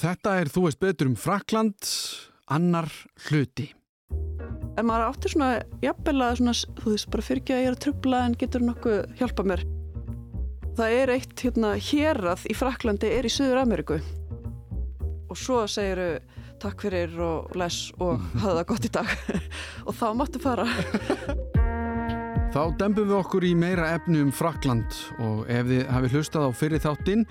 Þetta er Þú veist betur um Frakland, annar hluti. En maður áttir svona, jafnvel að svona, þú veist, bara fyrir ekki að ég er að trubla en getur nokkuð hjálpa mér. Það er eitt hérna hérað í Fraklandi er í Suður Ameríku og svo segiru takk fyrir og les og hafa það gott í dag og þá máttu fara. Þá dembum við okkur í meira efni um Frakland og ef þið hafið hlustað á fyrir þáttinn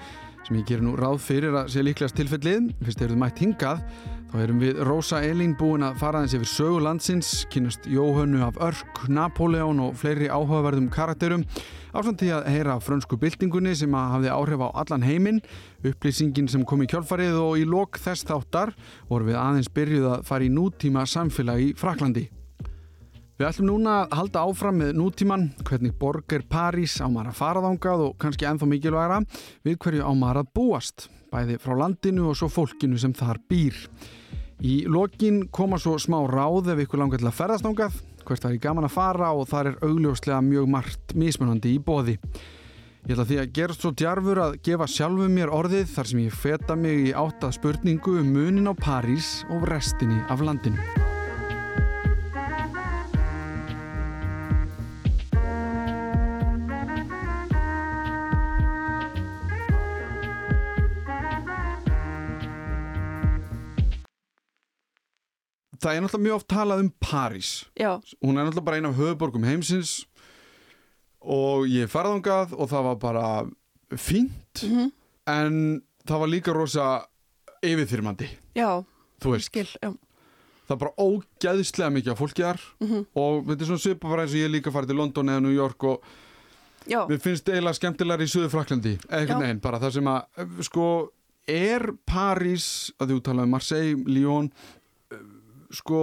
sem ég ger nú ráð fyrir að sé líklegast tilfellið, fyrst eruð mætt hingað þá erum við Rósa Elín búin að fara eins yfir sögu landsins, kynast Jóhönnu af Örk, Napoleon og fleiri áhugaverðum karakterum ásamt því að heyra frönsku byltingunni sem að hafði áhrif á allan heiminn. Upplýsingin sem kom í kjálfarið og í lok þess þáttar voru við aðeins byrjuð að fara í nútíma samfélag í Fraklandi Við ætlum núna að halda áfram með nútíman, hvernig borg er París á maður að fara þángað og kannski ennþá mikilvægra við hverju á maður að búast, bæði frá landinu og svo fólkinu sem þar býr. Í lokin koma svo smá ráð ef ykkur langar til að ferðast þángað, hvert það er gaman að fara og þar er augljóslega mjög margt mismunandi í bóði. Ég ætla því að gera svo djarfur að gefa sjálfu mér orðið þar sem ég feta mig í áttað spurningu um munin á París og restinni af landinu. Það er náttúrulega mjög oft talað um París Já, hún er náttúrulega bara eina af höfuborgum heimsins og ég farði ángað og það var bara fínt Mhm. en það var líka rosa yfirþyrmandi, já, þú veist skil, já. það er bara ógæðislega mikið af fólki þar Mhm. og þetta er svona svipa bara eins og ég líka farið til London eða New York og Já, mér finnst eiginlega skemmtilegar í Suður Fraklandi Já. veginn, bara það sem að sko, er París að þú talaði um Marseille, Lyon sko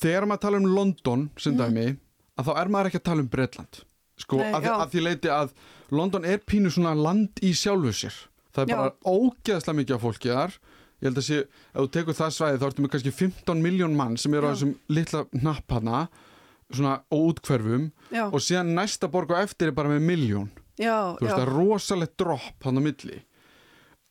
þegar maður tala um London sem dæmi, að þá er maður ekki að tala um Bretland. Sko. Nei, að, að því leiti að London er pínu svona land í sjálfu sér. Það er Já. bara ógeðslega mikið af fólki þar. Ég held að sé, ef þú tekur það svæði þá ertu með kannski 15 miljón mann sem eru á þessum litla hnapp hana svona óútkverfum já, og síðan næsta borg á eftir er bara með miljón já, þú veist, það er rosalegt dropp hann á milli.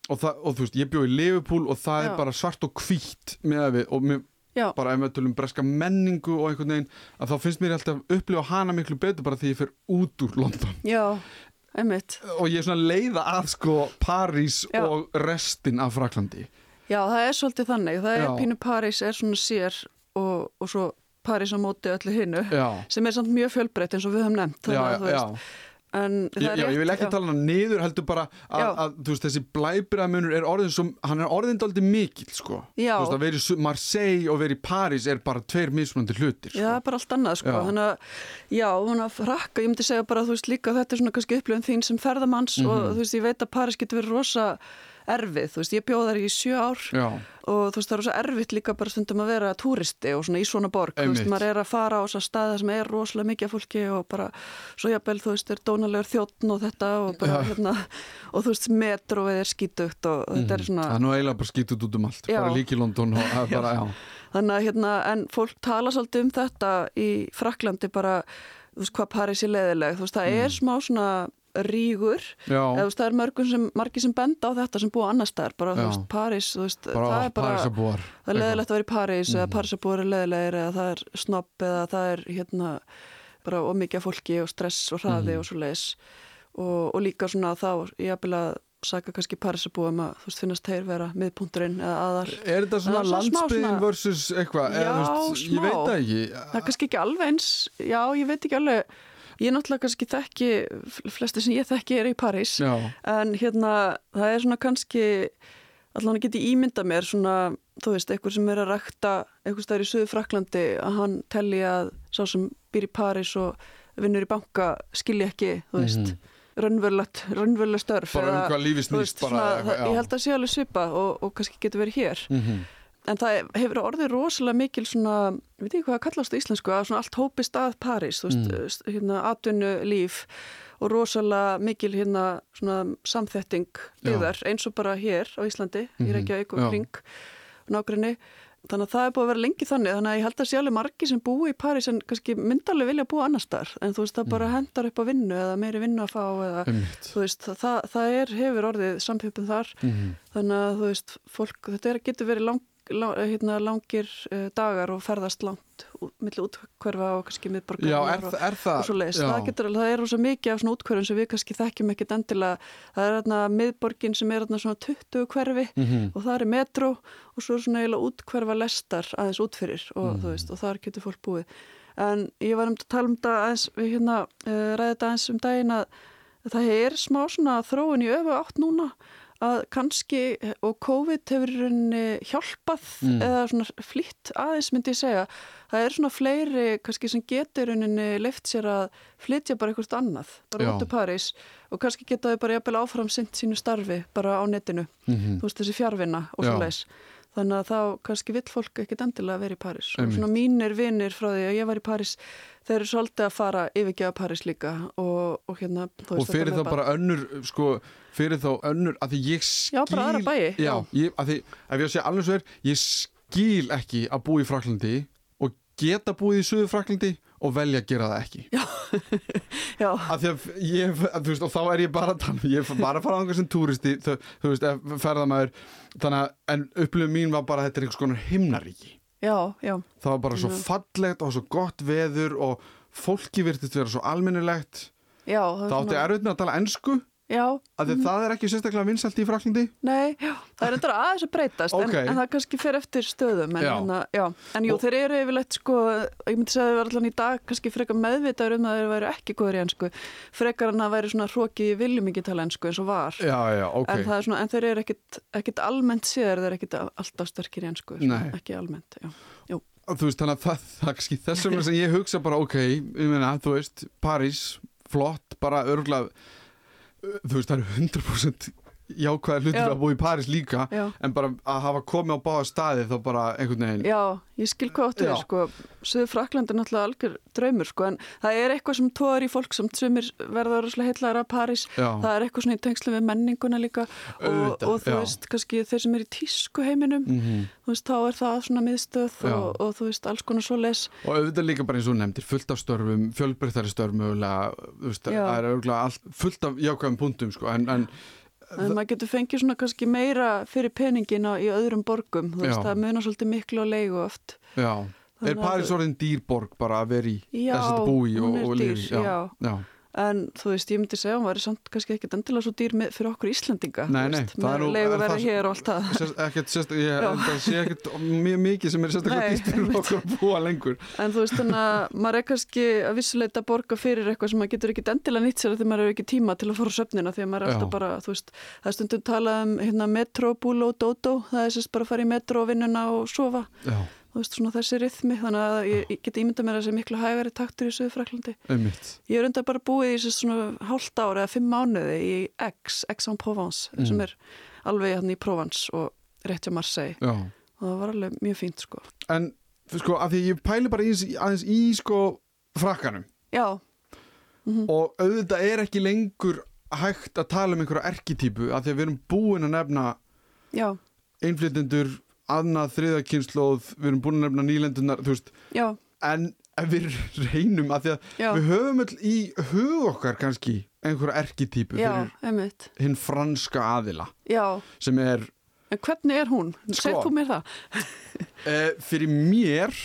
Og, það, og þú veist, ég bjó í Liverpool og það er bara svart og hvítt með við og með, já. bara ef við tölum breska menningu og einhvern veginn að þá finnst mér alltaf upplifa hana miklu betur bara því ég fer út úr London Já, einmitt. og ég er svona leiða að sko París Já. og restin af Fraklandi Já, það er svolítið þannig. Það er pínu París er svona sér og, og svo París á móti öllu hinnu sem er samt mjög fjölbreytt eins og við höfum nefnt. þannig já, að, þú veist, Já, já, ég vil ekki já. tala hana niður heldur bara að, Já. að veist, þessi blæbiramunur er orðin sem, hann er orðin daldi mikill sko, Já. þú veist, að vera í Su- Marseille og vera í París er bara tveir mismunandi hlutir Já, sko. er bara allt annað, sko. Já. Þannig að, já, hún að frakka, ég myndi segja bara, þú veist, líka þetta er svona kannski upplifin þín sem ferðamanns og Mhm. þú veist, ég veit að París getur verið rosa erfið, þú veist, ég bjóð þar í sjö ár já, og þú veist, það er rosa erfitt líka bara stundum að vera túristi og svona í svona borg, þú veist, Einmitt. maður er að fara á þessa staði sem er rosalega mikið fólki og bara, svo jafnvel, þú veist, er dónalegur þjóttn og þetta og bara, Já. hérna, og þú veist, metróið er skítugt og þetta er svona, Mhm. það er nú eiginlega bara skítut út um allt Já. bara líki London og bara, já, þannig að hérna, en fólk tala svolítið um þetta í Fraklandi bara, þú veist, hvað París er leðileg, þú veist, það er smá svona rígur, Mm. eða það er mörgum sem, margir sem benda á þetta sem búa annars staðar, bara, þú veist, París, þú veist, bara, það er bara, það er leðilegt að vera í París eða Mhm. Parísabúar er leðilegir eða það er snobb eða það er hérna bara ómikið fólki og stress og hraði Mhm. og svo leis og, og líka svona þá, ég að saka kannski Parísabúum að þú veist finnast þeir vera miðpunturinn eða aðar er þetta svona landsbyðin versus eitthvað, eða, Já, þú veist, ég smá. það er kannski ekki alveg eins já, ég veit ekki alveg ég náttúrulega kannski þekki flesti sem ég þekki er í París já, en hérna það er svona kannski allan að geti ímynda mér svona þú veist, einhver sem er að rækta einhver staðar í Suður Fraklandi að hann telli að sá sem býr í París og vinnur í banka skilji ekki, þú veist mm raunverulegt, raunveruleg störf bara um hvað lífi snýst það, ég held að sé alveg svipa og, og kannski getur verið hér. Mhm. En það hefur orðið rosalega mikil svona, ég veit ekki hvað það kallast á íslensku að svona allt hópist að París þú veist, Mm. hérna atvinnu líf og rosalega mikil hérna svona samþetting byggðar eins og bara hér á Íslandi, Mhm, í Reykjavík og já. kring nágrinni þannig að það er búið að vera lengi þannig þannig að ég held að alveg margi sem búi í París en kannski myndarlega vilja búa annar starf en þú veist það bara hendar upp á vinnu eða meiri vinnu að fá eða Einmitt. þú veist það, það er, hefur orðið samfjöpum þar Mhm. þannig að þú veist fólk, þetta er, getur verið lang, hérna, langir uh, dagar og ferðast langt út- milli útkverfa og kannski miðborgar og, og svo leiðis, það, getur, alveg- það er rosa mikið af svona útkverfum sem við kannski þekkjum ekkit endilega. Það er hérna miðborgin sem er hérna svona 20 hverfi Mhm. og það er metró og svo er svona eiginlega útkverfa lestar aðeins útfyrir og Mm. þú veist og þar getur fólk búið. En ég var um að tala um þetta aðeins við hérna uh, ræði þetta aðeins um daginn að það er smá svona þróun í öfu átt núna að kannski og COVID hefur hjálpað Mm. eða svona flýtt aðeins myndi ég segja það er svona fleiri kannski sem getur leift sér að flytja bara eitthvað annað, bara Já. út úr París og kannski geta þau bara jafnvel áfram sint sínu starfi bara á netinu Mhm. þú veist þessi fjárvinna og svo leis þannig að þá kannski vill fólk ekkit endilega vera í París. Og svona mínir vinnir frá því að ég var í París þeir eru svolítið að fara yfirgefa París líka. Og, og hérna og fyrir þá bara önnur sko, fyrir þá önnur að því ég skil Já, bara aðra bæi, já. Ég, að því, ef ég að segja alveg svo er ég skil ekki að búa í Fraklandi og geta búið í Suður Fraklandi og velja að gera það ekki. Já, að því að ég, að, veist, og þá er ég bara að um- ég er bara að fara á einhver sem túristi þú, þú veist, ferðamæður þannig að, en upplifum mín var bara að þetta er einhvers konar himnaríki. Já, já. Það var bara svo Já. fallegt og svo gott veður og fólki virtist vera svo almennilegt. Já, það átti erfitt með að tala ensku. já, að að það er ekki sérstaklega vinsalt í Fraklandi nei, já, það er endur aðeins að breytast Ok. en, en það kannski fer eftir stöðum en, Já. hana, já. en jú, Og- þeir eru yfirleitt sko, ég myndi segja að þeir var allan í dag kannski frekar meðvitaður um að þeir væri ekki góður í ensku frekar en að væri svona hrókið í viljum ekki tala ensku eins og var já, já, ok en, það er svona, en þeir eru ekkit, ekkit almennt séður, þeir eru ekkit alltaf sterkir í Nei. ekki almennt já. þú veist, þannig að það, það kannski þess vegna sem ég hugsa bara, ok, ég meina, þú veist París, flott, bara örgulega þú veist, það eru 100% jákvæðar hlutur Já. að búa í París líka Já. en bara að hafa komið á báða staði þá bara einhvern veginn. Já, ég skil hvað áttu þér sko. Suður Frakland er náttúrulega algjör draumur sko en það er eitthvað sem tóðar í fólk sem sumir verða rosalega heitlaðar að París. Já. það er eitthvað svona í tengslu við menninguna líka. Og, Auðvitað, og þú veist kannski þeir sem er í tísku heiminum Mhm. þú veist þá er það svona miðstöð og, og þú veist alls konar svo les og auðvitað líka bara eins og nefndir fullt af störfum, fjölbreyttari störfum Já. er en en maður getur fengið svona kannski meira fyrir peningin á, í öðrum borgum þú veist Já. það munar svolítið miklu á leigu oft já, er Þannig að- París orðin dýrborg bara að vera í Já, þess að búi og, hún er og dýr, lifi já, já. já. En þú veist, ég myndi segja, hún væri samt kannski ekkit endilega svo dýr með, fyrir okkur Íslendinga. Nei, nei, það er nú- það- ekkert, að sé ekkert mjög mikið sem er sérstaklega dýrt fyrir okkur að búa lengur. En þú veist, þannig að maður er kannski að vissuleita að borga fyrir eitthvað sem maður getur ekkit endilega nýtt sér að því maður hefur ekki tíma til að fara á söfnina að maður er alltaf bara, þú veist, það er stundum talað um hérna metro, búlo, dodo, það er sérst bara að fara í metro vinnuna og sofa. Já, veist, svona þessi rithmi, þannig að ég, ég get ímynda mér að þessi miklu hægari taktur í Suðfraklandi. einmitt. Ég er undar bara búið í þessi svona hálft ára eða fimm mánuði í Aix, Aix-en-Provence, Mm. sem er alveg hann í Provence og rétt hjá Marseille. Já, og það var alveg mjög fínt sko. En sko, að því ég pæli bara í, aðeins í sko frakkanum. Já, og auðvitað er ekki lengur hægt að tala um einhverja erkitýpu að því að við erum búin að nefna já, einflytendur, annað þriðakynslóð, við erum búin að nefna nýlendunar, þú veist, já, en ef við reynum að því að já við höfum öll í hug okkar kannski einhverja erkitýpu já, fyrir hinn franska aðila já, sem er en hvernig er hún? Sko. Segð þú mér það? Uh, fyrir mér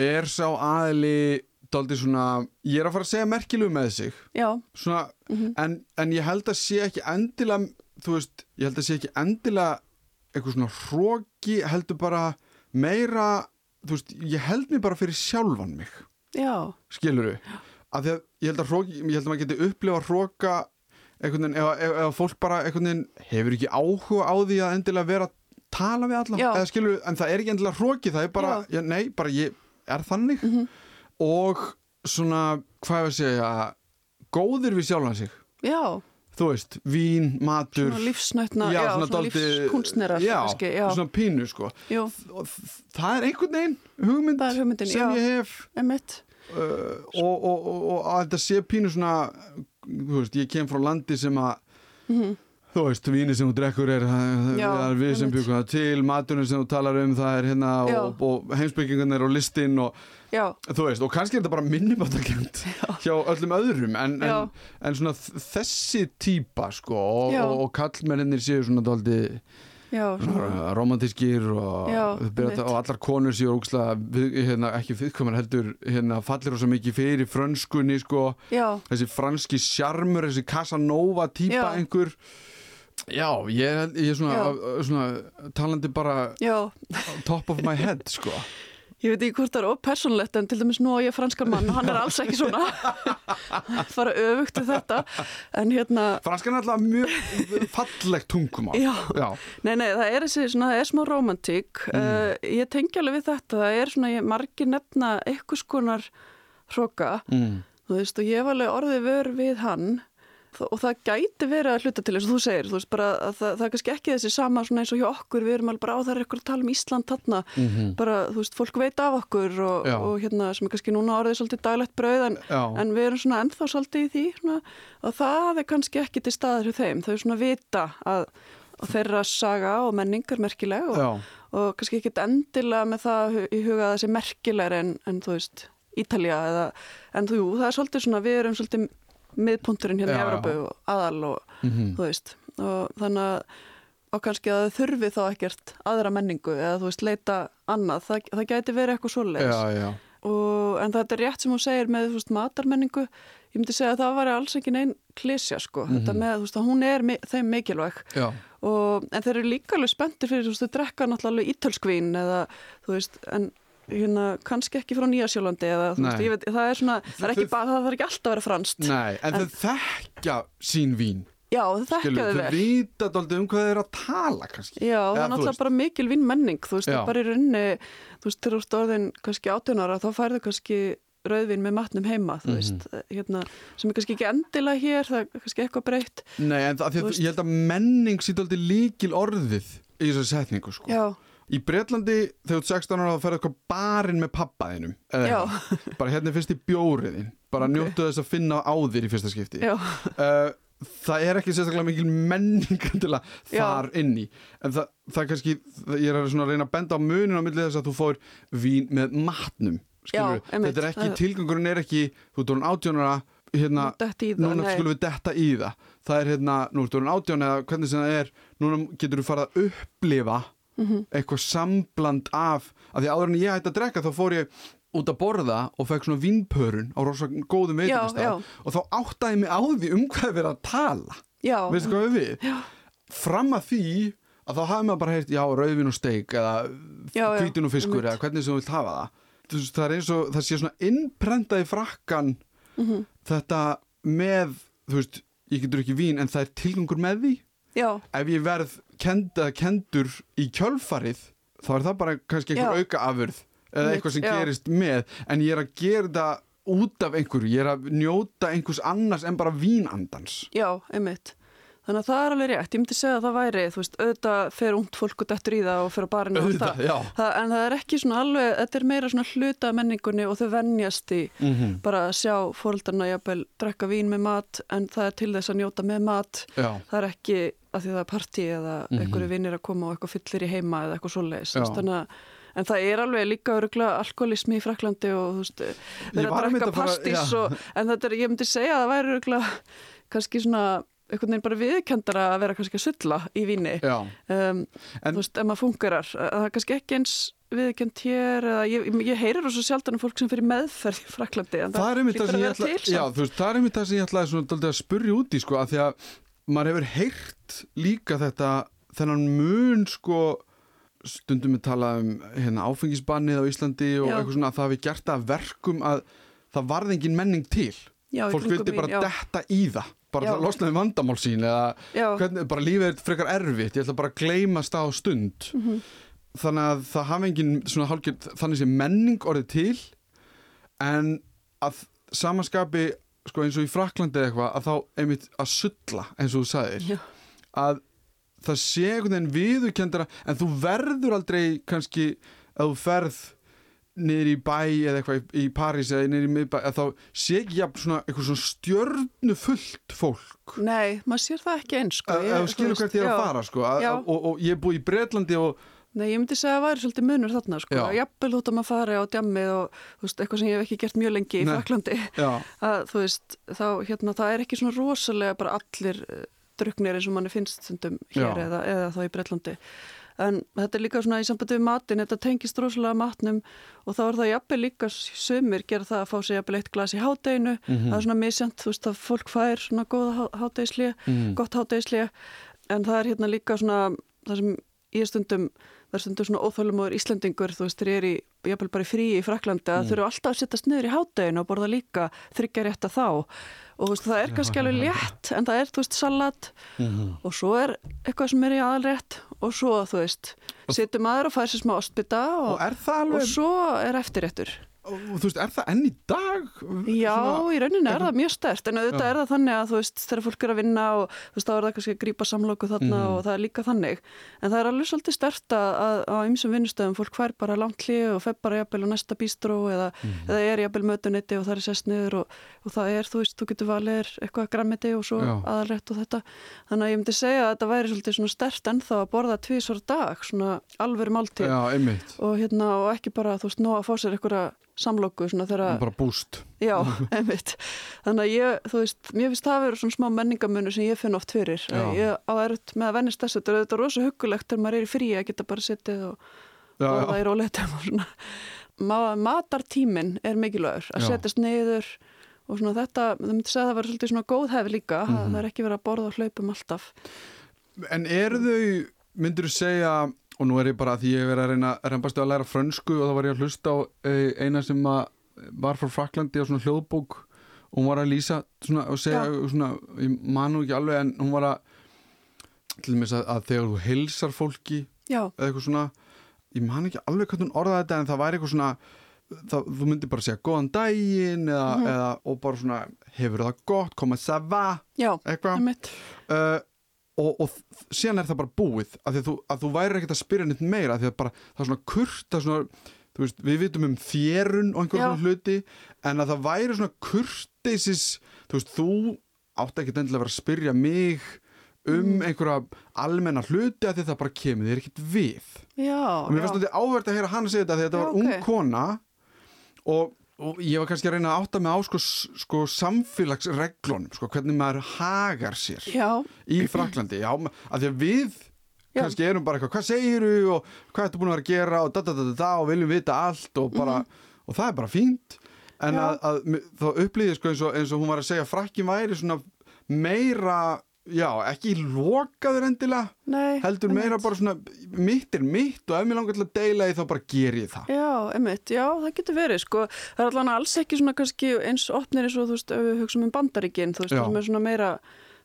er sá aðli daldið svona, ég er að fara að segja merkilegu með sig Já, svona, Mhm. en, en ég held að sé ekki endilega þú veist, ég held að sé ekki endilega eitthvað svona hróki heldur bara meira þú veist, ég held mér bara fyrir sjálfan mig. Já, skilur af því að ég held að hróki, ég held að maður geti upplifa hróka ef, ef, ef fólk bara veginn hefur ekki áhuga á því að endilega vera að tala við alla, Já. eða skilur við, en það er ekki endilega hróki, það er bara, Já. Nei, bara ég er þannig. Og svona, hvað er að segja góðir við sjálfan sig. Já þú veist, vín, matur. Svona lífsnætna, já, svona, dálítið- lífskunstnerar já, já, svona pínu sko. Jú, það er einhvern veginn hugmynd, hugmyndin, sem já, ég hef uh, og, og, og, og að þetta sé pínu svona þú veist, ég kem frá landi sem að Mhm. Þú veist, víni sem þú drekkur er, það Já, það er við sem byggum það til, maturinn sem þú talar um það er hérna Já. og, og heimsbyggingarnir og listinn og já, þú veist, og kannski er þetta bara minnumáttakjönd hjá öllum öðrum en, en, en svona þessi típa sko og, og, og kallmennir séu svona svona, romantískir og, og allar konur séu ógslag hérna, ekki viðkomar heldur hérna, fallir rosa mikið fyrir frönskunni sko. Já, þessi franski sjarmur, þessi Casanova típa Já. einhver Já, ég, ég er svona, svona talandi bara já. top of my head sko. Ég veit ekki hvort það er ópersonlegt en til dæmis nú á ég franskar mann og hann er alls ekki svona. Fara öfugt við þetta en hérna, Franskan er alltaf mjög fallegt tungumál. Já, Já, nei nei það er þessi svona, það er smá romantík. Uh, ég tengi alveg við þetta, það er svona ég, margir nefna eitthvað skonar hroka, mm. þú veist og ég hef alveg orðið vör við hann og það gæti verið að hluta til eins og þú segir, þú veist bara að það, það er kannski ekki þessi sama svona eins og hjá okkur, við erum alveg bara á það er eitthvað að tala um Ísland þarna. Mhm. bara, þú veist, fólk veit af okkur og, og hérna, sem er kannski núna orðið svolítið daglegt brauð en, en við erum svona ennþá svolítið í því svona, og það er kannski ekki til staður hjá þeim, þau svona vita að, að þeirra saga og menning er merkileg og, og kannski ekki endilega með það í huga að það sé merkilegur en, en þú veist, Ítalja eða, en þú, það er svolítið svona, við erum svolítið miðpunturinn hérna í já. Evropu og aðal og Mhm. þú veist, og þannig að og kannski að þau þurfi þá ekkert aðra menningu eða þú veist, leita annað, það, það gæti verið eitthvað já og, en þetta er rétt sem hún segir með veist, matarmenningu, ég myndi segja að það var alls ekki neinn klísja sko. Þetta Mhm. með, veist, að hún er mi- þeim mikilvæg. Og, en þeir eru líka alveg spenntir fyrir, þú veist, þau drekka náttúrulega ítölskvín eða, þú veist, en hérna, kannski ekki frá Nýjasjólandi eða, veist, veit, það er svona, það er ekki Þau- bara, það þarf ekki alltaf að vera franskt. nei, en, þau þekkja sín vín Já, þau þekkja þau þau vel. vita dálítið um hvað þau eru að tala kannski Já, það er náttúrulega bara mikil vinnmenning, þú veist, það er bara í rauninni, þú veist, þegar þú ert orðin kannski 18 ára, þá færðu kannski rauðvin með matnum heima, þú Mhm. veist, hérna, sem er kannski ekki endilega hér, það er kannski eitthvað breytt. Nei, en það, ég held að menning sýt aldrei líkil orðið í þessu setningu sko. Í Bretlandi þegar þú ert 16 ára þá ferðu eitthvað barinn með pappaðinum bara hérna fyrst í bjóriðin bara Ok. njóttu þess að finna á þér í fyrsta skipti. Já, uh, það er ekki sérstaklega mikil menning til að Já. þar inn í. En það, það kannski, ég er að reyna að benda á munin á milli þess að þú fór vín með matnum Já, þetta er ekki, tilgangurinn er ekki þú ert orðin átjónara hérna, núna skulum við detta í það. Það er hérna, nú ertu orðin átjón eða hvernig sem það er, núna getur þú farið að upplifa Mhm. eitthvað sambland af, af því áður en ég hætti að drekka þá fór ég út að borða og fekk svona vínpörun á rosa góðum já. og þá áttaði ég mig á því um hvað er verið að tala já, veistu hvað við við? Fram að því að þá hafi maður bara heyrt já, rauðvin og steik eða hvítin og fiskur eða hvernig sem þú vilt hafa það það er eins og það sé svona innprentað í frakkan Mhm. þetta með þú veist, ég getur ekki vín en það er tilgangur með því já, ef ég verð kend, eða kendur í kjölfarið þá er það bara kannski einhver auka afurð eða eitthvað sem já. gerist með en ég er að gera það út af einhverju ég er að njóta einhvers annars en bara vínandans já, einmitt. Þannig að það er alveg rétt, ég myndi segja að það væri, þú veist, auðvitað fer ungt fólk og dettur í það og fer á barinu og það. það. En það er ekki svona alveg, þetta er meira svona hluta menningunni og þau venjast í mm bara að sjá fóröldarna jafnvel drekka vín með mat en það er til þess að njóta með mat. já, Það er ekki að því það er partí eða Mhm. einhverju vinnir að koma og eitthvað fyllir í heima eða eitthvað svoleiðis. Að En það er alveg líka öruglega alkoholismi í Fraklandi og þú veist, var að að pastís já. og, en þetta er, ég myndi segja að það væri öruglega kannski svona einhvern veginn bara viðkendara að vera kannski að sulla í víni já um, En- þú veist, ef maður fungerar það er kannski ekki eins viðkend hér eða ég, ég heyrir svo sjaldan um fólk sem fyrir meðferð í Fraklandi en það er einmitt það hlýtur sem að ég ætla já, veist, það er einmitt það sem ég ætlaði svona dálítið að spurja út í sko, að því að maður hefur heyrt líka þetta þennan mun sko stundum við talað um hérna, áfengisbannið á Íslandi og Já. eitthvað svona að það hafi gert það að verkum að það varð engin menning til Já, fólk vildi bara já. detta í það bara Já. til að losna við vandamál sín eða hvernig, bara lífið er frekar erfitt ég ætla bara að gleymast það á stund Mhm. þannig að það hafi engin svona hálfgerð, þannig sem menning orðið til en að samanskapi sko eins og í Fraklandi eða eitthvað að þá einmitt að sulla eins og þú sagðir. Að það sé einhvern veginn viðurkendara en þú verður aldrei kannski að þú ferð niður í bæ eða eitthvað í, í París eða niður í miðbæ að þá sé ekki jafn svona eitthvað svona stjörnu fullt fólk. Nei, maður sér það ekki eins sko. að þú skilur hvert ég er að fara sko. að, og, og ég er búið í Breitlandi og Nei, ég myndi segja að það væri svolítið munur þarna sko. Já. Jafnvel út að maður fari á djammið og veist, eitthvað sem ég hef ekki gert mjög lengi í. Fraklandi að þú veist, þá hérna, það er ekki svona rosalega bara allir uh, druknir eins og manni finnst stundum hér eða, eða þá í Breitlandi en þetta er líka svona í sambandi við matin þetta tengist rosalega matnum og þá er það jafnvel líka sumir gera það að fá sig jafnvel eitt glas í hádeginu Mhm. það er svona misjant, þú veist að fólk fær svona góða hádegislið, mm. gott hádegislið en það er hérna líka svona það sem ég stundum það er stundum svona óþólumóður Íslendingur þú veist, þeir eru í, jafnvel bara í frí í Fraklandi að Mm. þau eru alltaf að sittast niður í hádeginu og borða líka þryggja rétt að þá og þú veist, það er kannski alveg létt en það er, þú veist, salat Mhm. og svo er eitthvað sem er í aðalrétt og svo, þú veist, situr maður og fær sér smá ostbytta og og, og svo er eftirréttur og, þú veist, er það enn í dag Já, Svona- í rauninni er það mjög stert en auðvitað er það þannig að þú veist þegar fólk er að vinna og þú veist þá er það kannski að grípa samlóku þarna Mhm. og það er líka þannig en það er alveg svolítið stert að, að á ymsum vinnustöðum fólk fær bara langt hlið og fer bara jafnvel á næsta bístró eða, Mhm. eða er jafnvel mötunetti og það er sest niður og, og það er, þú veist, þú getur valið þér eitthvað grammiti og svo Já. aðalrétt og þetta þannig að ég myndi ekki bara, búst Já. Þannig að ég, veist, finnst það að vera svona smá menningamunur sem ég finn oft fyrir. Ég á erut með að vennist þessu, þetta er auðvitað rosa huggulegt þegar maður er í frí að geta bara sittið og já, borða já, í róleitum og svona. Ma matartíminn er mikilvægur, að setjast niður og svona þetta, það myndi segja að það var svolítið svona góð hef líka, mm Mhm. það er ekki verið að borða og hlaupum alltaf. en eru þau myndur þú segja og nú er ég bara því ég hef verið að reyna að reymbast að læra frönsku og þá var ég að hlusta á eh, eina sem að var frá Fraklandi á svona hljóðbók. Og hún var að lýsa svona og segja Já. svona, ég man nú ekki alveg en hún var að til dæmis að, að þegar þú heilsar fólki Já, eða eitthvað svona ég man ekki alveg hvað hún orðaði þetta en það væri eitthvað svona það, þú myndir bara segja góðan daginn eða, Mhm. eða, og bara svona hefur það gott, koma va? Já, eitthvað. uh, og, og síðan er það bara búið að, að, þú, að þú væri ekkert að spyrja neitt meira því að bara, það er svona kurt það er svona, veist, við vitum um þérun og einhver Já. svona hluti en að það væri svona kurteisis þú þú átt ekki endilega að vera að spyrja mig um Mm. einhverja almenna hluti að það bara kemur þér ekkert við Já, og mér fannst já. þetta áverð að heyra hann segja þetta að þetta Já, var ung kona og, og ég var kannski að reyna að átta mig á sko, sko samfélagsreglunum sko, hvernig maður hagar sér Já, í Fraklandi, já, að því að við Já. kannski erum bara eitthvað, hvað segiru og hvað ertu búin að vera að gera? og da da da da, da og viljum vita allt og bara, og það er bara fínt. En að, að þá upplýði sko eins og, eins og hún var að segja frakkin væri svona meira já, ekki lokaður endilega nei. heldur meira bara svona mitt er mitt og ef mér langar til að deila því þá bara ger ég það Já, einmitt, já, það getur verið, sko. Það er allan alls ekki svona kannski eins opnir eins og, þú veist, ef við hugsaum um bandaríkin, þú veist, það er svona meira,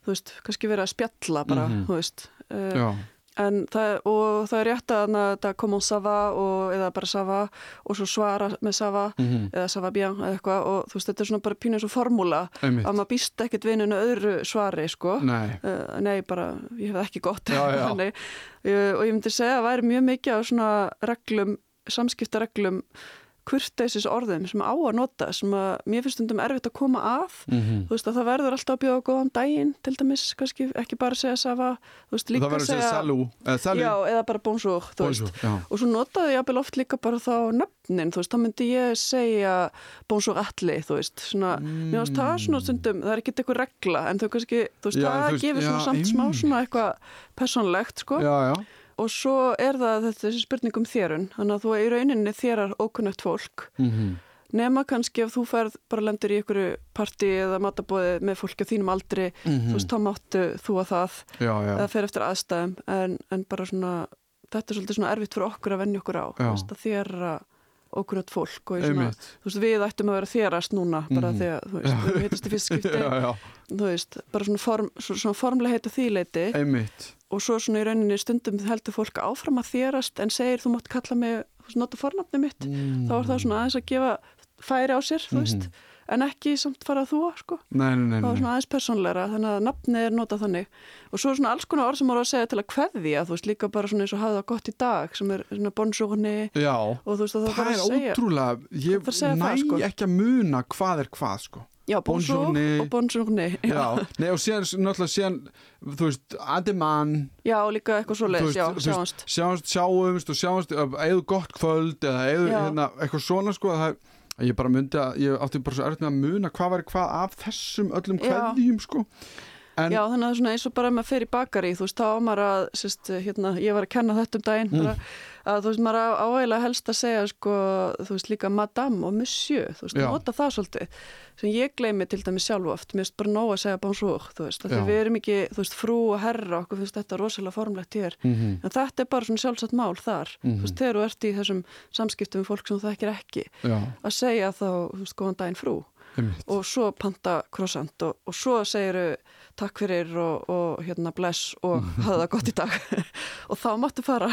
þú veist, kannski verið að spjalla bara, Mhm. þú veist. Uh, það, og það er rétt að þetta koma á sava og, eða bara sava og svo svara með sava mhm, eða sava bien eða eitthvað og þú veist, þetta er svona bara pínu eins og formúla að maður býst ekkert vininu öðru svari, sko. nei, Uh, nei, bara, ég hef það ekki gott. Já, já. Þannig, uh, og ég myndi segja að það væri mjög mikið á svona reglum, samskiptareglum kurteisis orðum sem á að nota sem að mér finnst stundum erfitt að koma að. Mhm. Þú veist að það verður alltaf að bjóða góðan daginn til dæmis, kannski ekki bara að segja safa þú veist líka að segja salú eða salú, já, eða bara já, og svo notaði ég jafnvel oft líka bara þá nöfnin, þú veist, þá myndi ég segja bonjour alli, þú veist svona, mér finnst það svona stundum, það er ekki eitthvað regla, en þau kannski, þú veist, Já, það veist, gefur svona já, samt smá svona eitthvað personlegt, sko. Já, já og svo er það þetta, þessi spurning um þérun. Þannig að þú í rauninni þérar ókunnögt fólk. Mhm. Nema kannski ef þú ferð bara lendur í einhverju partí eða matabóði með fólki á þínum aldri Mhm. þú veist, þá máttu þú að það. Já, já, eða fer eftir aðstæðum en, en bara svona, þetta er svolítið svona erfitt fyrir okkur að venja okkur á. Já. þú veist, að þéra ókunnögt fólk og svona, veist, við ættum að vera þérast núna bara því að, þú veist, við heitast í fyrst skipti. Já, já, þú veist, bara svona, form, svona, formlega heita þýleiti. Einmitt. Og svo svona í rauninni stundum heldur fólk áfram að þérast en segir þú mátt kalla mig, þú veist, nota fornafni mitt. Mm. þá er það svona aðeins að gefa færi á sér, þú veist. Mhm. En ekki samt fara að þúa sko. Nei, nei, nei, það var svona aðeins persónleira þannig að nafnið er notað þannig. Og svo er svona alls konar orð sem voru að segja til að kveðja þú veist líka bara svona eins og hafa það gott í dag sem er svona Já, og þú veist að það, það bara er að segja. ótrúlega, ég Það þarf að segja næ sko. ekki að muna hvað er hvað sko. Já, bonjourni. og bonjourni já. Já, nei og síðan, náttúrulega síðan, þú veist, ademan já, líka eitthvað svo leiðis, já, sjáumst. sjáumst, sjáumst og sjáumst eða gott kvöld eða eða hérna, eitthvað svona sko það, ég bara myndi að, ég átti bara svo með að muna hvað var hvað af þessum öllum Já. kveðjum sko en, Já, þannig að svona eins og bara ef maður fer í bakari, þú veist, þá á maður að, sérst, hérna, ég var að kenna þetta um daginn, Mm. bara, að þú veist, maður áægilega helst að segja, sko, þú veist, líka madame og monsieur, þú veist, nota það svolítið, sem ég gleymi til dæmis sjálf oft, mér finnst bara nóg að segja bonjour, þú veist, því við erum ekki, þú veist, frú og herra, okkur finnst þetta rosalega formlegt hér, mm en þetta er bara svona sjálfsagt mál þar, Mhm. þú veist, þegar þú ert í þessum samskiptum við fólk sem þú þekkir ekki, já, að segja þá, þú veist, góðan daginn frú. Einmitt. Og svo panta croissant og, og svo segiru takk fyrir og, og hérna bless og hafa það gott í dag. Og þá máttu fara.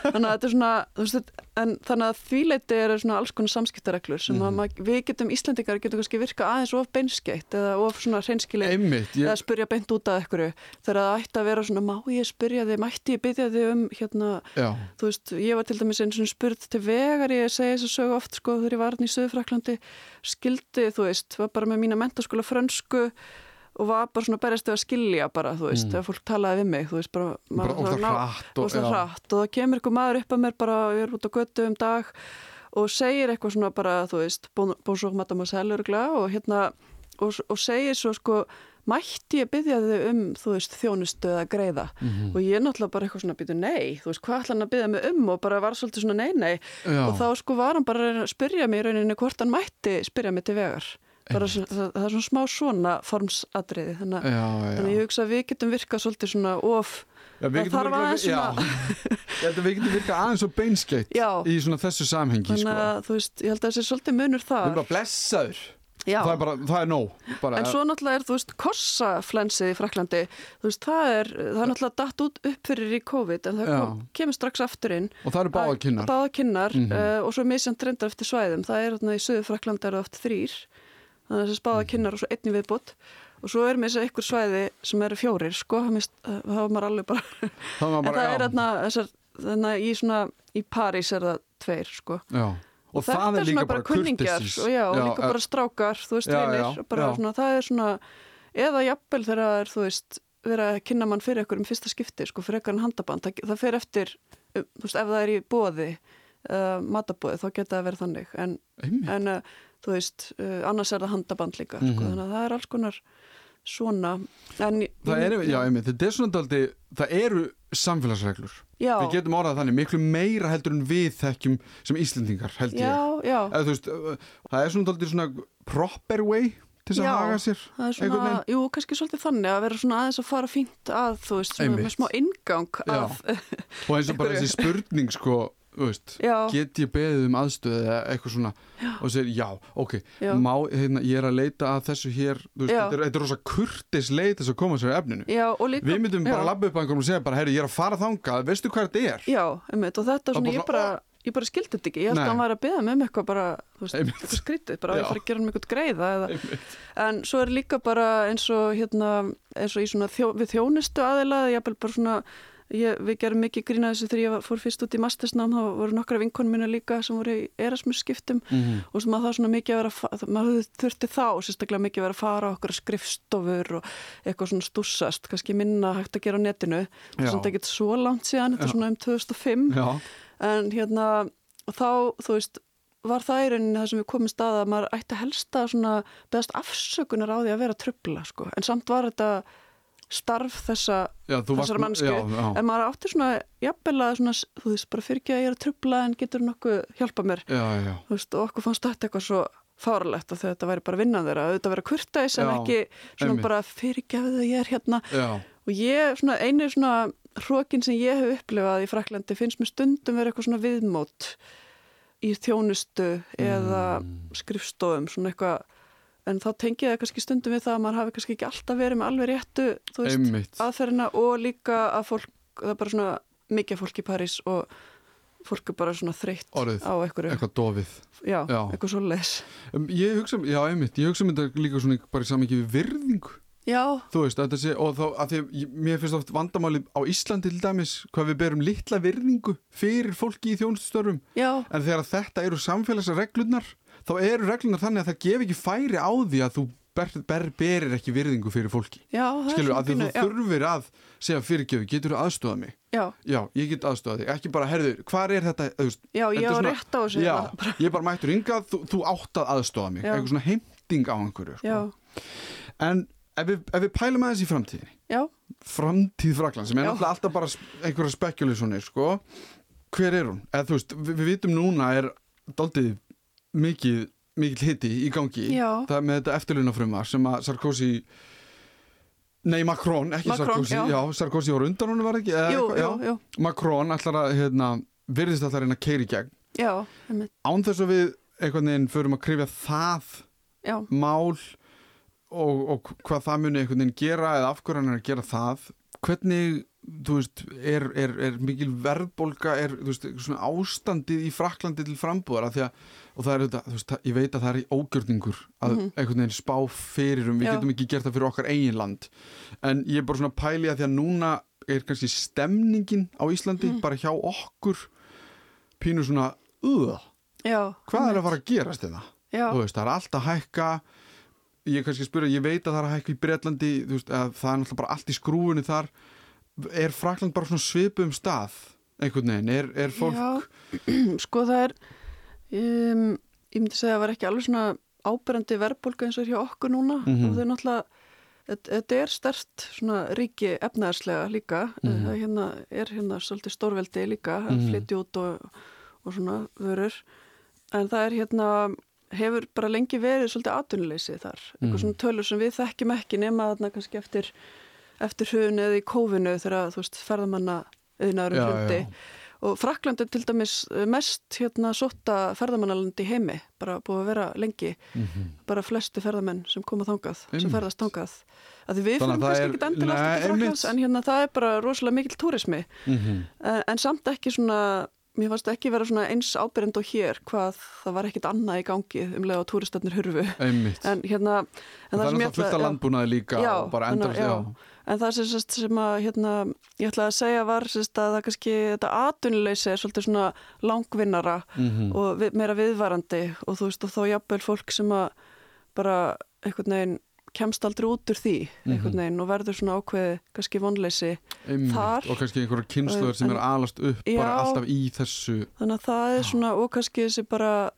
Þannig að þetta er svona veist, en þannig að þvíleiti eru svona alls konar samskiptareglur sem að mað, við getum Íslandingar getum kannski virka aðeins of beinskeitt eða of svona hreinskileg einmitt, eða ég, spyrja beint út af einhverju. Þegar það ætti að vera svona má ég spyrja þig, mætti ég byggja þig um hérna já, þú veist, ég var til dæmis eins og spurð til vegar, ég segi þess að sögu oft sko þegar ég var í Suðfraklandi skildi, þú veist, var bara með mína mentaskóla frönsku og var bara svona berjast við að skilja bara, þú veist, Mm. þegar fólk talaði við mig, þú veist, bara, bara og, já, hratt og það kemur einhver maður upp að mér bara, ég er út á götu um dag og segir eitthvað svona bara, þú veist, mademoiselle örgla og hérna, og, og segir svo sko, mætti ég byggja þig um, þú veist, þjónustu eða greiða? Mhm. og ég náttúrulega bara eitthvað svona býtu nei, þú veist, hvað ætla hann að byggja mig um? Og bara var svolítið svona nei, nei. Já, og þá sko var hann bara að að spyrja mig í rauninni hvort hann mætti spyrja mig til vegar svona, það, það er svona smá svona formsadriði, þannig, já, já. þannig ég hugsa að við getum virkað svolítið svona of Já, við það þarf aðeins að við getum virkað aðeins og beinskeitt í svona þessu samhengi þannig sko. að þú veist, ég held að það sé svolítið munur Við þar erum bara blessaður Já. það er bara, það er nóg bara, En svo náttúrulega er, þú veist, kossaflensið í Fraklandi, veist, það er, það er náttúrulega datt út upp fyrir í COVID, en það kom, kemur strax aftur inn. og það eru báða kynnar Báða kynnar Mhm. uh, og svo misjant reyndar eftir svæðum. Það er þarna í söðu Fraklandi þannig að þessi báða Mhm. kynnar og svo einni viðbútt. Og svo er með þess að ykkur svæði sem eru fjórir, sko, það það var maður alveg bara, það var en bara, það er já, þarna, þessar, þarna í svona, í París er það tveir, sko. já. og þetta það er líka svona bara kunningjar kurtesis og já, og líka bara strákar, þú veist, vinir bara svona, það er svona eða jafnvel þegar það er, þú veist vera að kynna mann fyrir ykkur um fyrsta skipti sko, fyrir ykkur en handaband, það, það fer eftir þú veist, ef það er í bóði uh, matabóði, þá geta það verið þannig en, en uh, þú veist uh, annars er það handaband líka, sko, Mhm. þannig að það er alls konar svona en, það er, já, einmitt, þetta er svona daldi það eru samfélagsreglur. Já, við getum orðað þannig, miklu meira heldur en við þekkjum sem Íslendingar held ég. Já, já, Eða, þú veist, uh, það er svona svona proper way til þess að haga sér svona, jú, kannski svolítið þannig að vera svona aðeins að fara fínt að, þú veist, svona, Einmitt. með smá ingang að, og eins og bara þessi spurning sko, veist, já, get ég beðið um aðstöð eða eitthvað svona og segir já, ok, Já. Má, hérna, ég er að leita að þessu hér veist, Já. þetta er, þetta er rosa kurtis leið þess að koma sér að efninu já, líka við myndum bara já. að labba upp að einhverjum og segja bara, herri, ég er að fara þangað, veistu hvað þetta er? Já, einmitt, og þetta Það svona, ég bara, ég bara skildi þetta ekki, ég held að hann væri að byggja með um eitthvað bara, þú veist, eitthvað skrítið, bara að Já. ég fara að gera hann eitthvað greiða eða, en svo er líka bara eins og hérna, eins og í svona þjó, við þjónustu aðila, ég bara svona, ég, við gerum mikið grína þessu þegar ég fór fyrst út í mastersnám, þá voru nokkra vinkonum minna líka sem voru í Erasmus skiptum Mhm. og sem að það svona mikið að vera, maður þurfti þá sérstaklega mikið að vera að fara okkur skrifstofur og eitthvað svona stúsast, kannski minna hægt að gera á netinu, þess að þetta ekkert svo langt síðan, þetta er svona um 2005 Já, en hérna þá, þú veist, var það í rauninni það sem við komum stað að maður ætti að svona beðast afsökunar á því að vera trubla, sko, en samt var þetta starf þessa, já, þú Þessara mannsku. en maður átti svona jafnvel að svona, þú veist, bara fyrir ekki að ég er að trubla en getur nokkuð hjálpa mér, já, já, þú veist, og okkur fannst þetta eitthvað svo fáralegt og þetta væri bara vinnan þeirra auðvitað vera kurteis en Já, ekki svona einmitt. bara fyrir ekki að ég er hérna já, og ég, svona, einu svona hrókin sem ég hef upplifað í Fraklandi finnst mér stundum vera eitthvað svona viðmót í þjónustu eða Mm. skrifstofum svona eitthvað, en þá tengi ég það kannski stundum við það að maður hafi kannski ekki alltaf verið með alveg réttu, veist, aðferðina og líka að fólk, það er bara svona mikið fólk í París og fólk er bara svona þreytt Orðið. á einhverju, eitthvað dofið. Já, Já. eitthvað svo leis um, ég hugsa, já einmitt, ég hugsa um þetta líka svona bara í samingi við virðingu. Já, þú veist, þetta sé, og þá, að því ég- mér finnst oft vandamáli á Íslandi til dæmis hvað við berum litla virðingu fyrir fólki í þjónustörfum, já, en þegar þetta eru samfélagsreglunar, þá eru reglunar þannig að það gef ekki færi á því að þú ber, ber, berir ekki virðingu fyrir fólki. Já skilur, að því þú þurfir að segja fyrirgjöfu, getur þú aðstofað mig? Já, já, ég get aðstofað þig, ekki bara, herðu, hvar er þetta veist, já, ég svona- rétt á þessu já, bara- ég bara mættur yngað, þú, þú átt að aðstofa mig. Eitthvað svona heimting á einhverju sko. en ef við, ef við pælum aðeins í framtíðinni já, framtíð Frakland sem er náttúrulega alltaf bara einhverja spekulisonir sko. hver er hún? Eða, þú veist, við, við vitum núna er daldið mikið mikið hiti í gangi. Það með þetta eftirlunafrumar sem að Sarkozy nei Macron, ekki Macron, Sarkozy. já. já, Sarkozy var undan honum var ekki? Eða jú, eitthvað, já. jú. Macron ætlar að hérna, virðist ætlar að reyna að keiri gegn. Já, án þess að við einhvern veginn förum að krifja það já, mál og, og hvað það muni einhvern veginn gera eða af hverju hann er að gera það hvernig, þú veist, er, er, er mikil verðbólga, er veist, svona ástandið í Fraklandi til frambúðar að því að, og það er þetta, veist, það- ég veit að það er ógjörningur að Mhm. einhvern veginn spá fyrir um, við Já. getum ekki gert það fyrir okkar eigin land en ég er bara svona að pæli að því að núna er kannski stemningin á Íslandi Mhm. bara hjá okkur pínu svona, já hvað er að fara að gerast þetta? já, þú veist, það er allt að hækka ég kannski spyrja, ég veit að það er að hækka í Bretlandi, þú veist, að það er náttúrulega bara allt í skrúinu þar er Frakland bara svona svipum stað einhvern veginn, er, er fólk Já, sko það er um, ég myndi segja að það var ekki alveg svona ábyrjandi verðbólga eins og er hjá okkur núna Mhm. og þau náttúrulega þetta- er stert svona ríki efnaðarslega líka Mhm. það hérna, er hérna svolítið stórveldi líka að Mhm. flytja út og, og svona vörur en það er hérna hefur bara lengi verið svolítið atvinnuleysi þar eitthvað Mhm. svona tölur sem við þekkjum ekki nema þarna kannski eftir eftir hrun eða í kófinu þegar þú veist ferðamanna auðnarum hlundi og Frakland er til dæmis mest hérna sótta ferðamannalandi heimi bara búið að vera lengi. Mhm. bara flestu ferðamenn sem koma þangað sem Einmitt. ferðast þangað. Að við fyrir það kannski er- ekki endilega alltaf til Fraklands en hérna það er bara rosalega mikil túrismi. Mhm. en, en samt ekki svona mér fannst ekki vera svona eins ábyrjand og hér hvað það var ekkit annað í gangi um leið og túristarnir hurfu. Einmitt. En hérna en það er sem ég náttúrulega fullt af landbúnaði líka Já, bara endast, að- já, já. En það sem, sem að hérna, ég ætla að segja var að það kannski þetta atvinnuleysi er svolítið svona langvinnara Mhm. og við, meira viðvarandi og þú veist og þá jafnvel fólk sem að bara einhvern veginn kemst aldrei út úr því einhvern Mhm. veginn og verður svona ákveði kannski vonleysi einmitt þar- og kannski einhverjar kynsluður sem En- er alast upp bara Já. alltaf í þessu þannig að það er svona og kannski þessi bara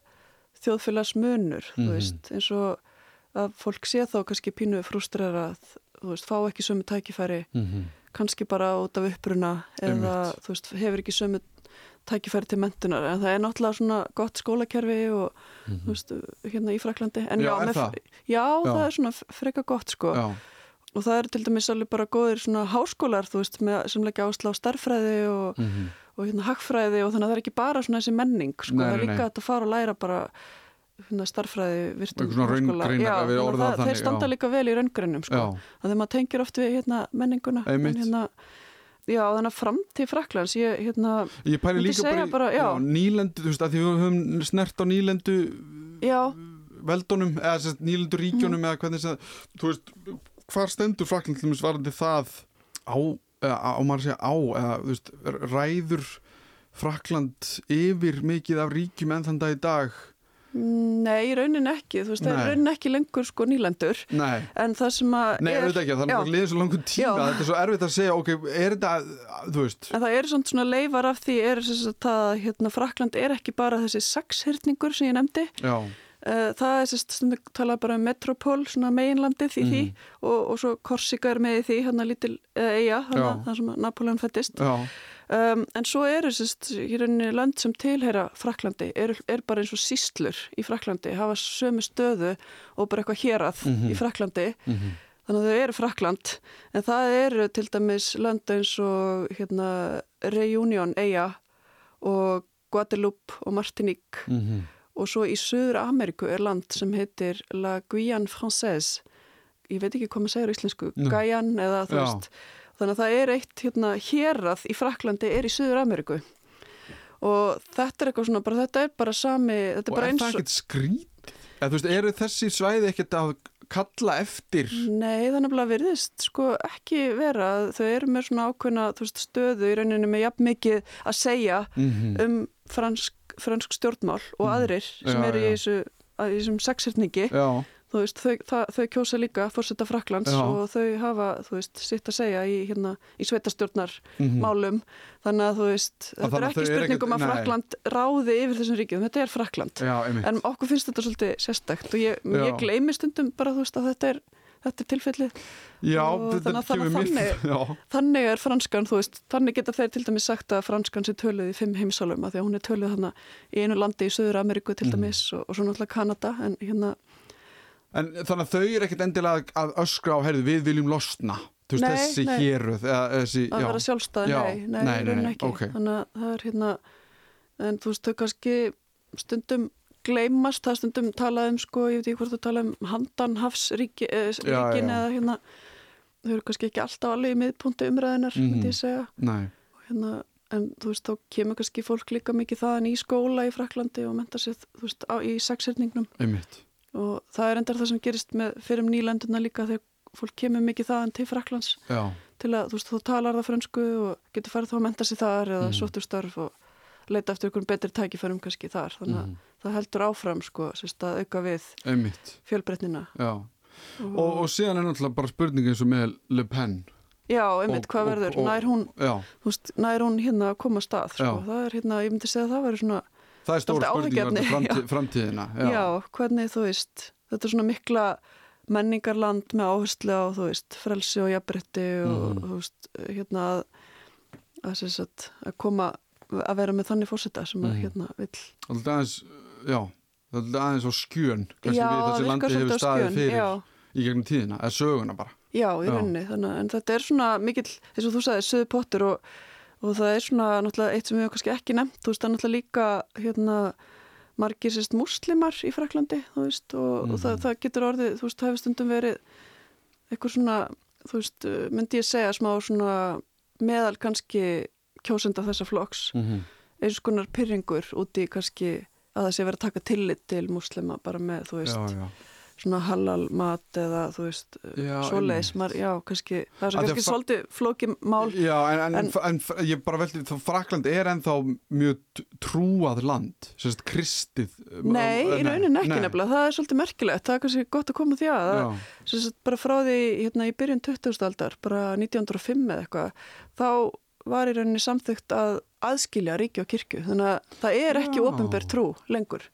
þjóðfélagsmunur þú Mhm. veist eins og að fólk sé þá kannski pínu frústrerað þú veist fá ekki sömu tækifæri Mhm. kannski bara út af uppruna eða þú veist, hefur ekki sömu tækifæri til mentunar en það er náttúrulega svona gott skólakerfi og Mhm. þú veist, hérna í Fraklandi en Já, já, með, það? já, Já. það er svona freka gott sko og það er til dæmis alveg bara góðir svona háskólar þú veist, með, sem leggja ásla á starffræði og, Mhm. og hérna hagfræði og þannig að það er ekki bara svona þessi menning sko, Nei, það er líka nei. að fara og læra bara hérna starffræði virtum þannig það þeir þannig, standa já. líka vel í raungreinum sko já, að maður tengir oft við hérna, menninguna en hérna, já, þannig að framtíð Fraklands ég, hérna, Ég pæli líka bara, bara, já. nýlendu, þú veist, að því við höfum snert á nýlendu veldunum, eða nýlendu ríkjónum Mhm. eða hvernig það, þú veist, hvar stendur þess varandi það á, eða á maður að segja á, eða, þú veist, ræður Frakland yfir mikið af ríkjum enn þann dag í dag? Nei, í raunin ekki þú veist, það er í raunin ekki lengur sko nýlendur Nei. en það sem að Nei, er, auðvitað ekki, það er já. bara liðið svo langur tíma, Já. þetta er svo erfitt að segja, ok, er þetta, þú veist, en það eru svona, leifar af því er þess að það, hérna, Frakland er ekki bara þessi sexhyrningur sem ég nefndi já, Eh, það er sérst stundum talað bara um metropól, svona meginlandið í því Mhm. og, og svo Korsika er með í því, hérna lítil eða Já. hérna, það sem Napoleon fættist já, Um, en svo eru sérst, í rauninni lönd sem tilheyra Fraklandi, er, er bara eins og síslur í Fraklandi, hafa sömu stöðu og bara eitthvað hérað Mhm. í Fraklandi, mhm, þannig að þau eru Frakland, en það eru til dæmis lönd eins og hérna, Reunion eiga og Guadeloupe og Martinique. Mhm, og svo í Suður Ameríku er land sem heitir La Guyane Française, ég veit ekki hvað maður segir á íslensku. Guyane eða þú veist, þannig að það er eitt hérna hérað í Fraklandi er í Suður Ameríku og þetta er eitthvað svona, bara þetta er bara sami, þetta er Og bara er eins það ekkert skrít? Eða þú veist, eru þessi svæði ekkert að kalla eftir? Nei, það er nefnilega virðist sko ekki vera, þau eru með svona ákveðna veist, stöðu í rauninni með jafn mikið að segja Mm um fransk, fransk stjórnmál og aðrir sem Já, eru já. í þessu, að- í þessum sexhyrningi Já, þú veist, þau, það, þau kjósa líka fórseta Fraklands Já. og þau hafa, þú veist, sitt að segja í, hérna, í sveitarstjórnar Mhm. málum þannig að þú veist, Að þetta er ekki þau eru spurning um ekkert- að. Frakland ráði yfir þessum ríkjum, þetta er Frakland já, en okkur finnst þetta svolítið sérstækt og ég, ég gleymi stundum bara, þú veist, að þetta er þetta er tilfellið já, þannig að þannig- þannig er franskan, veist, þannig geta þeir til dæmis sagt að franskan sé töluð í fimm heimsálum að því að hún er töluð þarna í einu landi í Söður Ameríku til Mhm. dæmis og, og svo náttúrulega Kanada en hérna, en þannig að þau eru ekkert endilega að- öskra á, herðu, við viljum losna. Þú veist, Nei, þessi nei. héruð, eða þessi, að vera sjálfstæði, Já. nei, nei, Nei, nei, nei, nei, nei, ekki ok. þannig að það er hérna en þú veist, þau kannski stundum gleymast, það er stundum talað um sko, ég veit ekki hvort þú talað um handanhafsríkin eh, eða hérna þau eru kannski ekki alltaf alveg í miðpunti umræðinar, Mhm. segja Nei, og hérna, en þú veist, þá kemur kannski fólk líka mikið þaðan í skóla í Fraklandi og menta sér, þú veist, á, í sexhyrningnum einmitt. Og það er endar það sem gerist með fyrir um nýlenduna líka þegar fólk kemur mikið þaðan til Fraklands Já, til að, þú veist, þú talar það frönsku og getur farið þá að menta sér þar eða mm. sóttur störf og leita eftir einhvern betri tækifærum kannski þar þannig að Mhm. það heldur áfram sko, sérst að auka við einmitt. fjölbreytnina Já. Og, og síðan er náttúrulega bara spurning eins og með Le Pen. Já, einmitt, og- hvað og- verður, og- nær hún veist, nær hún hérna að koma að stað sko. Það er hérna, ég myndi segja að það verður svona það er stór spurning framtíð, framtíðina. já. hvernig þú veist þetta er svona mikla menningarland með áherslu á, þú veist, frelsi og jafnbrytti og Mhm. þú veist, hérna að, að, sagt, að koma að vera með þannig fórseta sem að Mhm. hérna Það er aðeins, já, það er aðeins á skjön, kannski Já, við þessi landi hefur staðið fyrir já. í gegnum tíðina, eða söguna bara. Já, í Já. rauninni, þannig að þetta er svona mikill, eins og þú sagði, söðu pottur og, og það er svona náttúrulega eitt sem við hefum kannski ekki nefnt, þú veist, það er náttúrulega líka hérna margir sérst muslimar í Fraklandi, þú veist, og, og það, Mhm. það getur orðið, þú veist, það hefur stundum verið eitthvað svona, þú veist, myndi ég segja smá svona meðal kannski kjósenda þessa flokks, Mm -hmm. eins konar pyrringur úti kannski að það sé verið að taka tillit til muslima bara með, þú veist, Já, já. Svona halal mat eða þú veist, svoleiðis, já, kannski það er kannski svolítið flókið mál Já, en, en, en, En- ég bara veldi, þá Frakland er ennþá mjög trúað land, sérst kristið. Nei, í rauninni ekki nefnilega, það er svolítið merkilegt það er kannski gott að koma því að sagt, bara frá því hérna í byrjun 20. aldar, bara 1905 eða eitthvað, þá var í rauninni samþygt að aðskilja ríki og kirkju, þannig að það er ekki Já. ofinber trú lengur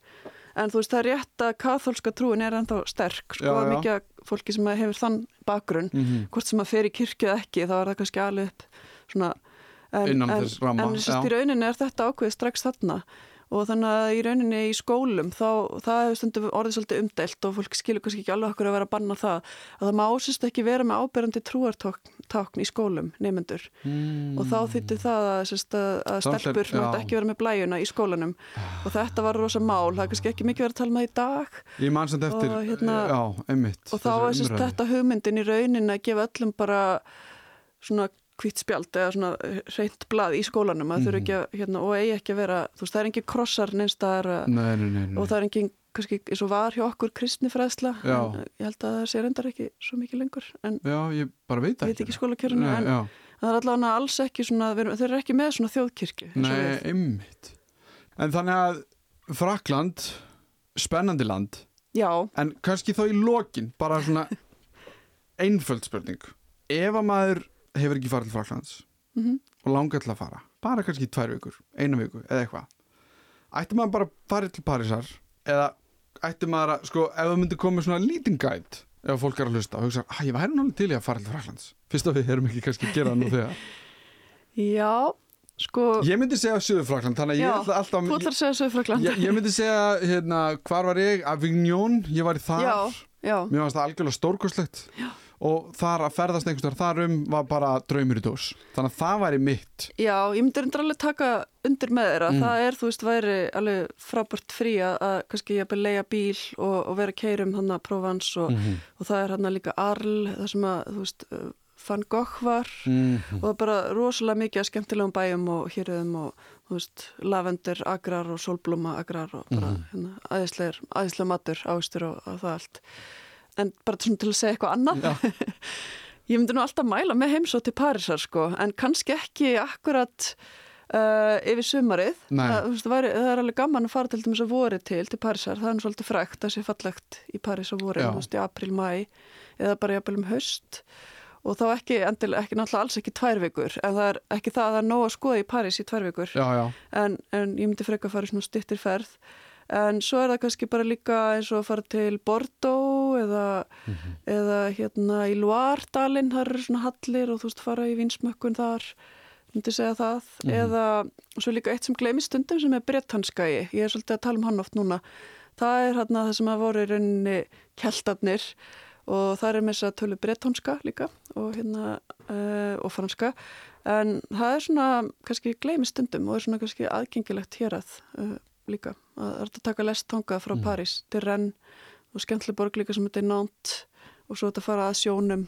en þú veist það er rétt að katholska trúin er ennþá sterk, sko, Já, já. mikið af fólki sem hefur þann bakgrunn mm hvort sem að fer í kirkju eða ekki þá er það kannski alveg upp svona en, en, en já. í rauninni er þetta ákveðið strax þarna og þannig að í rauninni í skólum þá það hefur stundum orðið svolítið umdelt og fólk skilur kannski ekki alveg okkur að vera að banna það. Að það má sérst ekki vera með áberandi trúartákn í skólum neymendur mm. og þá þýtti það að, sérst, að, að stelpur mátt ekki vera með blæjuna í skólanum. Og þetta var rosa mál, það er kannski ekki mikið verið að tala með í dag. Ég man samt eftir, Og hérna- já, einmitt. og þá er sérst þetta hugmyndin í raunin að gefa öllum bara svona hvitt spjald eða svona reynt blað í skólanum að þurfa ekki að, hérna, og eigi ekki að vera þú veist, það er engin krossar neinstaðar Nei, nei, nei, nei. og það er engin, kannski eins og var hjá okkur kristnifræðsla, en ég held að það sé reyndar ekki svo mikið lengur, en Já, ég bara veit ekki. ekki skólakjörinu, en já. það er allavega alls ekki svona, þeir eru ekki með svona þjóðkirkju Nei, einmitt. En þannig að Frakland, spennandi land, Já, en kannski þá í lokin, bara svona einföld spurning. Ef að maður hefur ekki farið til Fraklands mm og langar til að fara, bara kannski tvær vikur, eina viku eða eitthvað, ætti maður bara að fara til Parísar eða ætti maður að, sko, ef það myndi koma svona lítinn gæt ef fólk er að hlusta og hugsa, að ég væri náttúrulega til í að fara til Fraklands fyrst að við erum ekki kannski að gera það nú þegar. Já, sko ég myndi segja Suður Frakland, þannig að ég Já, ég, ég myndi segja, hérna, hvar var ég? Avignon, ég var í þar. Já, já, mér fannst það algjörlega stórkostlegt og þar að ferðast einhvers þar um var bara draumur í dós þannig að það væri mitt já, ég myndi reyndar alveg taka undir með þeirra, Mm. það er, þú veist, væri alveg frábært frí að, að kannski ég að leia bíl og, og vera að keyra um hann að Provence og, -hmm. og það er hann líka Arl, það sem að, þú veist, uh, Van Gogh var Mm og það er bara rosalega mikið að skemmtilegum bæjum og hérðum og þú veist, lavendur, agrar og sólblóma agrar og bara Mhm. hérna, aðeinslegur, aðeinslega matur, ávistur og, og það allt en bara til að segja eitthvað annað. Ég myndi nú alltaf mæla með heimsótt til Parísar sko, en kannski ekki akkurat uh, yfir sumarið. Það, veist, væri, það er alveg gaman að fara til dæmis að voru til til Parísar, það er nú svolítið frækt það sé fallegt í París á voru, þú veist, í april, mæ eða bara jafnvel um haust. Og þá ekki, endil, ekki náttúrulega alls ekki tvær vikur en það er ekki það að það er nóg að skoða í París í tvær vikur. Já, já, en, en ég myndi freka að fara í svona stittir ferð. En svo er það kannski bara líka eins og að fara til Bordeaux eða, eða hérna í Loire-dalinn, þar eru svona hallir og þú veist fara í vinsmökkun þar myndi segja það, eða svo líka eitt sem gleymi stundum sem er brettanskæi ég er svolítið að tala um hann oft núna. Það er hérna það sem að voru í rauninni keltarnir og það er með þess að tölu brettonska líka og hérna uh, og franska. En það er svona kannski gleymi stundum og er svona kannski aðgengilegt hér að uh, líka. Að það er að taka lest tangað frá París til Rennes og skemmtileg borg líka sem þetta er nánt og svo þetta fara að sjónum.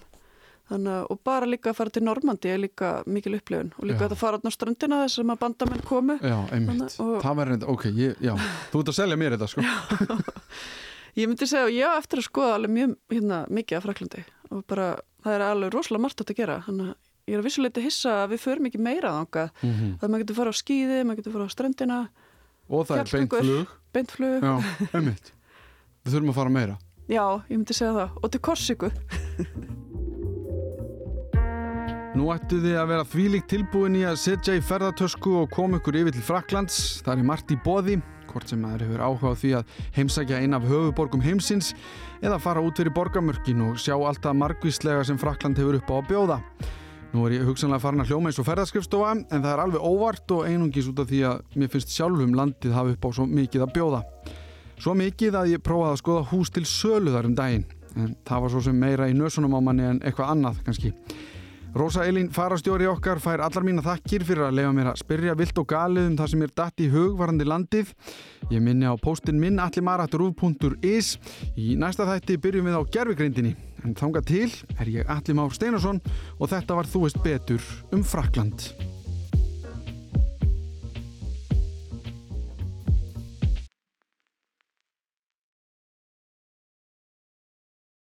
Þannig, að- og bara líka að fara til Normandi er líka mikil upplifun og líka Já. að fara á strandina þess að bandamenn komu. Já, einmitt. Og- Það var reynda, ok, ég, já Þú ert að selja mér þetta, sko. Ég myndi segja, já, eftir að skoða alveg mjög hérna, mikið af Fraklandi og bara, það er alveg rosalega margt átt að gera. Þannig að ég er að vissuleiti hissa að við förum ekki meira þangað, Mhm. það maður getur fara á skýði maður getur fara á strandina, Og það er beint Fjallgöngur. flug. beintflug Já, einmitt Við þurfum að fara meira já, ég myndi segja það, og til Korsiku Nú ættu þið að vera þvílíkt tilbúin í að setja í ferðartösku og koma ykkur yfir til Fraklands. Það er margt í bóði, hvort sem maður hefur áhuga á því að heimsækja eina af höfuborgum heimsins eða fara út fyrir borgamörkin og sjá allt það margvíslega sem Frakland hefur upp á að bjóða. Nú er ég hugsanlega farin að hljóma eins og ferðarskrifstofa en það er alveg óvart og einungis út af því að mér finnst sjálfum landið hafa upp á svo mikið að bjóða. Svo mikið að ég prófaði að skoða hús til sölu þar um daginn en það var svo sem meira í nösunum á manni en eitthvað annað kannski. Rósa Elín farastjóri okkar fær allar mína þakkir fyrir að lefa mér að spyrja vilt og galið um það sem er datt í hugvarandi landið. Ég minni á postin minn allimarat.ruf.is. Í næsta þætti byrjum við á gerfigreindinni. En þanga til er ég Allimár Steinarsson og þetta var Þú veist betur um Frakland.